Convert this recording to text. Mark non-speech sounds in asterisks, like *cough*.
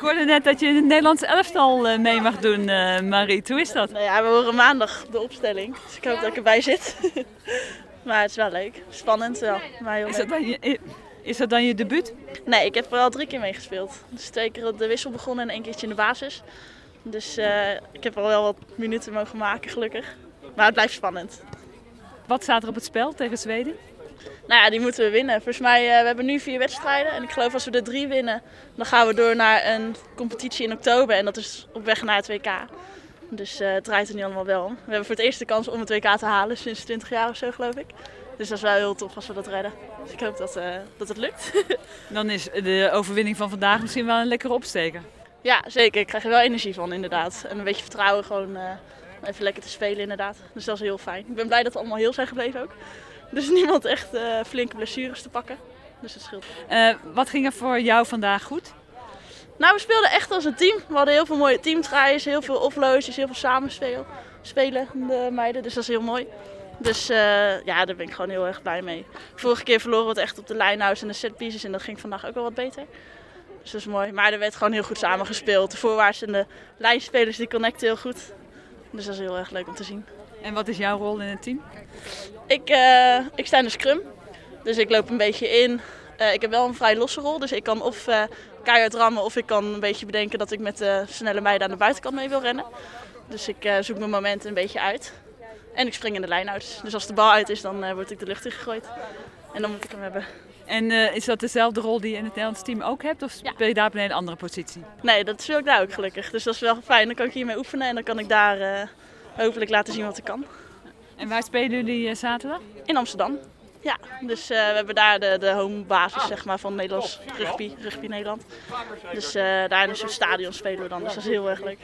Ik hoorde net dat je in het Nederlands elftal uh, mee mag doen, uh, Marie. Hoe is dat? Nou ja, we horen maandag de opstelling. Dus ik hoop dat ik erbij zit. *laughs* maar het is wel leuk. Spannend wel. Maar heel is, dat dan je, is dat dan je debuut? Nee, ik heb er al drie keer meegespeeld. Dus twee keer op de wissel begonnen en één keertje in de basis. Dus uh, ik heb al wel wat minuten mogen maken, gelukkig. Maar het blijft spannend. Wat staat er op het spel tegen Zweden? Nou ja, die moeten we winnen. Volgens mij, uh, we hebben nu vier wedstrijden. En ik geloof als we er drie winnen, dan gaan we door naar een competitie in oktober. En dat is op weg naar het WK. Dus uh, het draait er niet allemaal wel om. We hebben voor het eerst de kans om het WK te halen sinds 20 jaar of zo, geloof ik. Dus dat is wel heel tof als we dat redden. Dus ik hoop dat, uh, dat het lukt. *laughs* dan is de overwinning van vandaag misschien wel een lekkere opsteker. Ja, zeker. Ik krijg er wel energie van, inderdaad. En een beetje vertrouwen gewoon even lekker te spelen, inderdaad. Dus dat is heel fijn. Ik ben blij dat we allemaal heel zijn gebleven ook. Dus *laughs* niemand echt uh, flinke blessures te pakken. Dus dat scheelt. Uh, wat ging er voor jou vandaag goed? Nou, we speelden echt als een team. We hadden heel veel mooie teamtries, heel veel offloads, heel veel samenspelen spelen, de meiden. Dus dat is heel mooi. Dus uh, ja, daar ben ik gewoon heel erg blij mee. Vorige keer verloren we het echt op de linehouse en de setpieces. En dat ging vandaag ook wel wat beter. Dus dat is mooi. Maar er werd gewoon heel goed samengespeeld. De voorwaarts en de lijnspelers die connecten heel goed. Dus dat is heel erg leuk om te zien. En wat is jouw rol in het team? Ik, uh, ik sta in de scrum. Dus ik loop een beetje in. Uh, ik heb wel een vrij losse rol. Dus ik kan of uh, keihard rammen of ik kan een beetje bedenken dat ik met de snelle meiden aan de buitenkant mee wil rennen. Dus ik zoek mijn momenten een beetje uit. En ik spring in de lijn uit. Dus als de bal uit is, dan word ik de lucht in gegooid. En dan moet ik hem hebben. En is dat dezelfde rol die je in het Nederlands team ook hebt? Of speel je daar op een andere positie? Nee, dat speel ik daar ook gelukkig. Dus dat is wel fijn. Dan kan ik hiermee oefenen en dan kan ik daar hopelijk laten zien wat ik kan. En waar spelen jullie zaterdag? In Amsterdam. Ja, dus uh, we hebben daar de, de home basis zeg maar, van Nederlands rugby, rugby Nederland. Dus uh, daar in een soort stadion spelen we dan, dus dat is heel erg leuk.